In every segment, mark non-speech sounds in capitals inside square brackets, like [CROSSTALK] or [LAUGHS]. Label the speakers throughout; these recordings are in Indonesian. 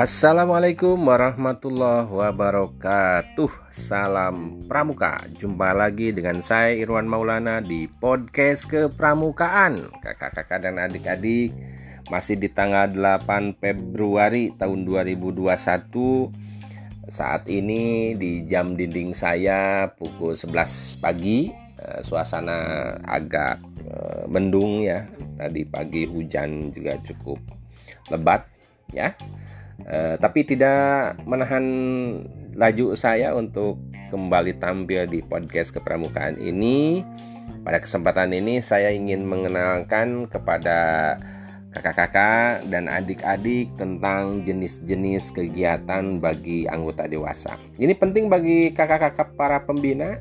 Speaker 1: Assalamualaikum warahmatullahi wabarakatuh. Salam Pramuka. Jumpa lagi dengan saya Irwan Maulana di podcast kepramukaan. Kakak-kakak dan adik-adik Masih di tanggal 8 Februari tahun 2021 Saat ini di jam dinding saya pukul 11 pagi. Eh, Suasana agak eh, mendung ya. Tadi pagi hujan juga cukup lebat ya Eh, tapi tidak menahan laju saya untuk kembali tampil di podcast kepramukaan ini. Pada kesempatan ini saya ingin mengenalkan kepada kakak-kakak dan adik-adik tentang jenis-jenis kegiatan bagi anggota dewasa. Ini penting bagi kakak-kakak para pembina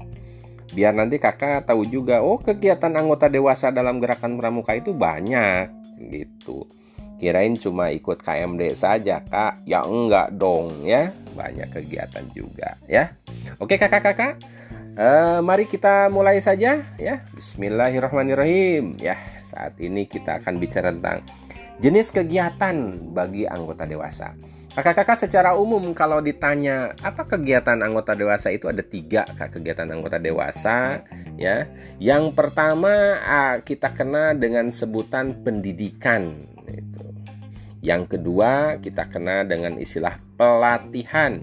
Speaker 1: biar nanti kakak tahu juga oh kegiatan anggota dewasa dalam gerakan pramuka itu banyak gitu. Kirain cuma ikut KMD saja kak. Ya enggak dong ya. Banyak kegiatan juga ya. Oke kakak-kakak uh, Mari kita mulai saja ya. Bismillahirrahmanirrahim Ya. Saat ini kita akan bicara tentang Jenis kegiatan bagi anggota dewasa. Kakak-kakak secara umum kalau ditanya apa kegiatan anggota dewasa? Itu ada tiga kak kegiatan anggota dewasa ya. Yang pertama kita kenal dengan sebutan pendidikan yang kedua, kita kenal dengan istilah pelatihan.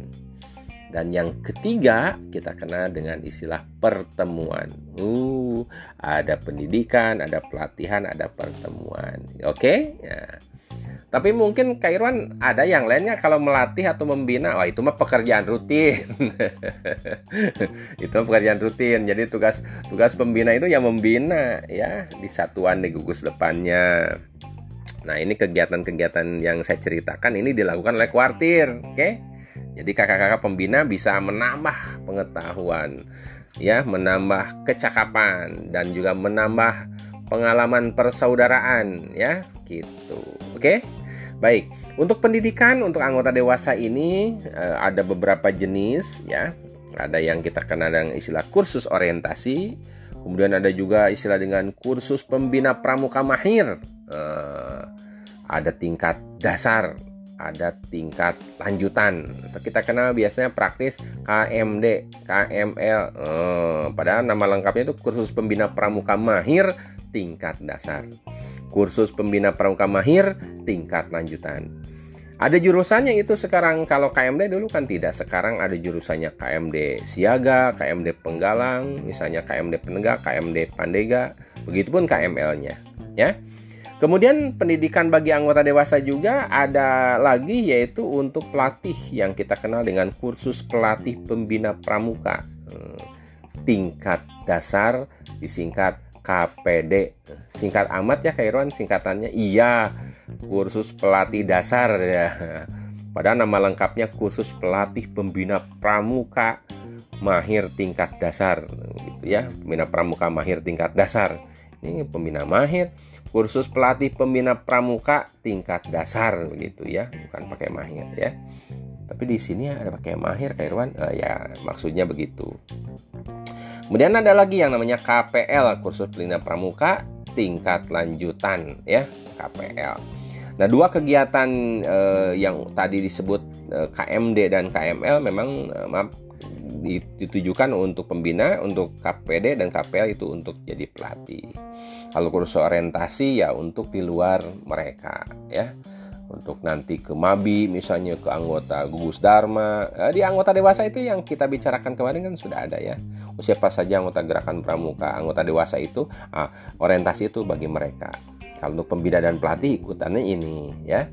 Speaker 1: Dan yang ketiga, kita kenal dengan istilah pertemuan. Uh, ada pendidikan, ada pelatihan, ada pertemuan. Oke? Okay? Ya. Tapi mungkin Kak Irwan ada yang lainnya kalau melatih atau membina, wah itu mah pekerjaan rutin. [LAUGHS] itu pekerjaan rutin. Jadi tugas tugas pembina itu yang membina ya di satuan di gugus depannya. Nah, ini kegiatan-kegiatan yang saya ceritakan ini dilakukan oleh kuartir, oke? Okay? Jadi kakak-kakak pembina bisa menambah pengetahuan, ya, menambah kecakapan dan juga menambah pengalaman persaudaraan, ya, gitu. Oke? Okay? Baik, untuk pendidikan untuk anggota dewasa ini eh, ada beberapa jenis, ya. Ada yang kita kenal dengan istilah kursus orientasi, kemudian ada juga istilah dengan kursus pembina pramuka mahir uh, ada tingkat dasar, ada tingkat lanjutan. Kita kenal biasanya praktis KMD, KML. Uh, padahal nama lengkapnya itu kursus pembina pramuka mahir tingkat dasar. Kursus pembina pramuka mahir tingkat lanjutan. Ada jurusannya itu sekarang kalau KMD dulu kan tidak. Sekarang ada jurusannya KMD Siaga, KMD Penggalang, misalnya KMD Penegak, KMD Pandega, begitupun KML-nya, ya. Kemudian pendidikan bagi anggota dewasa juga ada lagi yaitu untuk pelatih yang kita kenal dengan kursus pelatih pembina pramuka hmm, tingkat dasar disingkat KPD. Singkat amat ya Kairon singkatannya. Iya, kursus pelatih dasar ya. Padahal nama lengkapnya kursus pelatih pembina pramuka mahir tingkat dasar gitu ya. Pembina pramuka mahir tingkat dasar. Ini pembina mahir kursus pelatih pembina pramuka tingkat dasar begitu ya. Bukan pakai mahir ya. Tapi di sini ada pakai mahir Kak Irwan. Uh, ya maksudnya begitu. Kemudian ada lagi yang namanya KPL kursus pembina pramuka tingkat lanjutan ya KPL nah dua kegiatan uh, yang tadi disebut uh, eh, KMD dan KML memang uh, maaf ditujukan untuk pembina, untuk KPD dan KPL itu untuk jadi pelatih. Kalau kursus orientasi ya untuk di luar mereka ya. Untuk nanti ke Mabi misalnya ke anggota gugus Dharma. Eh, di anggota dewasa itu yang kita bicarakan kemarin kan sudah ada ya. Oh, siapa saja anggota gerakan pramuka, anggota dewasa itu ah, orientasi itu bagi mereka. Kalau untuk pembina dan pelatih ikutannya ini ya.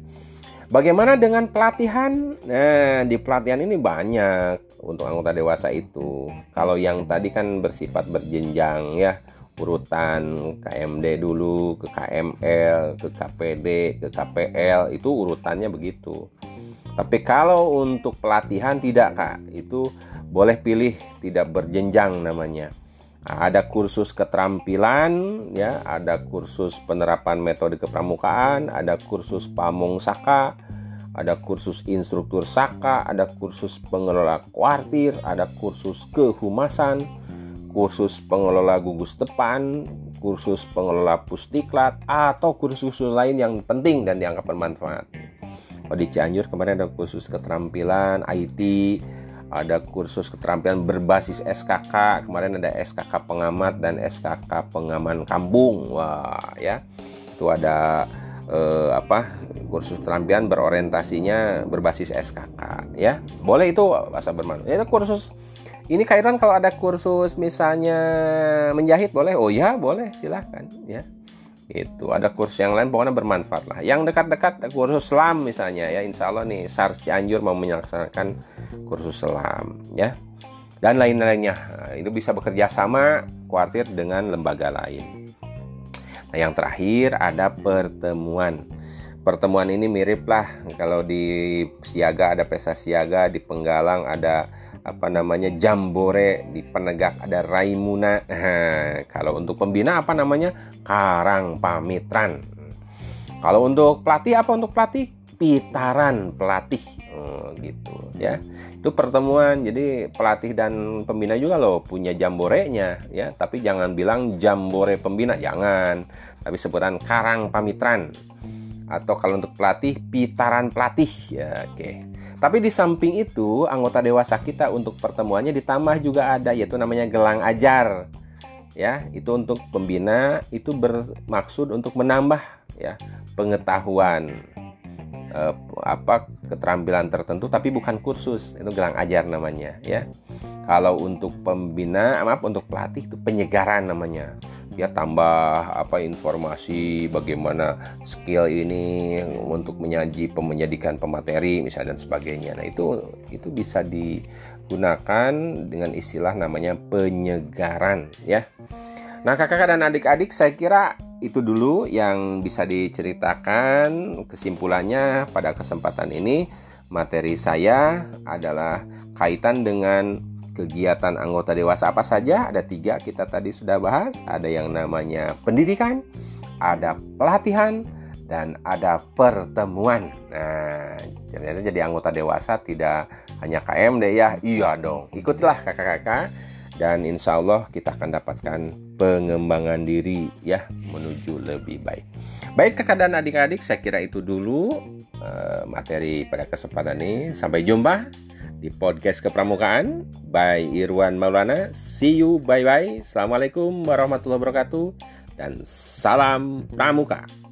Speaker 1: Bagaimana dengan pelatihan? Nah, di pelatihan ini banyak untuk anggota dewasa itu. Kalau yang tadi kan bersifat berjenjang ya, urutan KMD dulu ke KML, ke KPD, ke KPL itu urutannya begitu. Tapi kalau untuk pelatihan tidak Kak, itu boleh pilih tidak berjenjang namanya. Ada kursus keterampilan, ya, ada kursus penerapan metode kepramukaan, ada kursus pamong saka, ada kursus instruktur saka, ada kursus pengelola kuartir, ada kursus kehumasan, kursus pengelola gugus depan, kursus pengelola pustiklat, atau kursus-kursus lain yang penting dan dianggap bermanfaat. oh di Cianjur kemarin ada kursus keterampilan IT ada kursus keterampilan berbasis SKK kemarin ada SKK pengamat dan SKK pengaman kampung. Wah ya. Itu ada eh, apa kursus keterampilan berorientasinya berbasis SKK ya. Boleh itu bahasa bermanfaat itu kursus. Ini kairan kalau ada kursus misalnya menjahit boleh? Oh ya boleh. Silahkan ya itu ada kursus yang lain pokoknya bermanfaat lah. Yang dekat-dekat kursus selam misalnya ya. Insya Allah nih SAR Cianjur mau melaksanakan kursus selam ya. Dan lain-lainnya. Nah, itu bisa bekerja sama kuartir dengan lembaga lain. Nah yang terakhir ada pertemuan. Pertemuan ini mirip lah. Kalau di siaga ada pesta siaga di penggalang ada apa namanya jambore di penegak. Ada raimuna. Kalau untuk pembina apa namanya? Karang pamitran. Kalau untuk pelatih apa untuk pelatih? Pitaran pelatih. Oh, gitu ya. Itu pertemuan. Jadi pelatih dan pembina juga loh punya jamborenya ya. Tapi jangan bilang jambore pembina jangan. Tapi sebutan karang pamitran. Atau kalau untuk pelatih pitaran pelatih. Ya oke. okay. Tapi di samping itu anggota dewasa kita untuk pertemuannya ditambah juga ada yaitu namanya gelang ajar. Ya itu untuk pembina itu bermaksud untuk menambah ya pengetahuan eh, apa keterampilan tertentu tapi bukan kursus. Itu gelang ajar namanya ya. Kalau untuk pembina maaf untuk pelatih itu penyegaran namanya ya tambah apa informasi bagaimana skill ini untuk menyaji menjadikan pemateri misalnya dan sebagainya. Nah, itu itu bisa digunakan dengan istilah namanya penyegaran ya. Nah, kakak-kakak dan adik-adik saya kira itu dulu yang bisa diceritakan kesimpulannya pada kesempatan ini materi saya adalah kaitan dengan kegiatan anggota dewasa apa saja? Ada tiga kita tadi sudah bahas. Ada yang namanya pendidikan, ada pelatihan, dan ada pertemuan. Nah, ternyata jadi anggota dewasa tidak hanya KMD ya. Iya dong. Ikutilah kakak-kakak dan insya Allah kita akan dapatkan pengembangan diri ya menuju lebih baik. Baik kakak dan adik-adik, saya kira itu dulu uh, materi pada kesempatan ini. Sampai jumpa di podcast kepramukaan by Irwan Maulana. See you, bye bye. Assalamualaikum warahmatullahi wabarakatuh dan salam pramuka.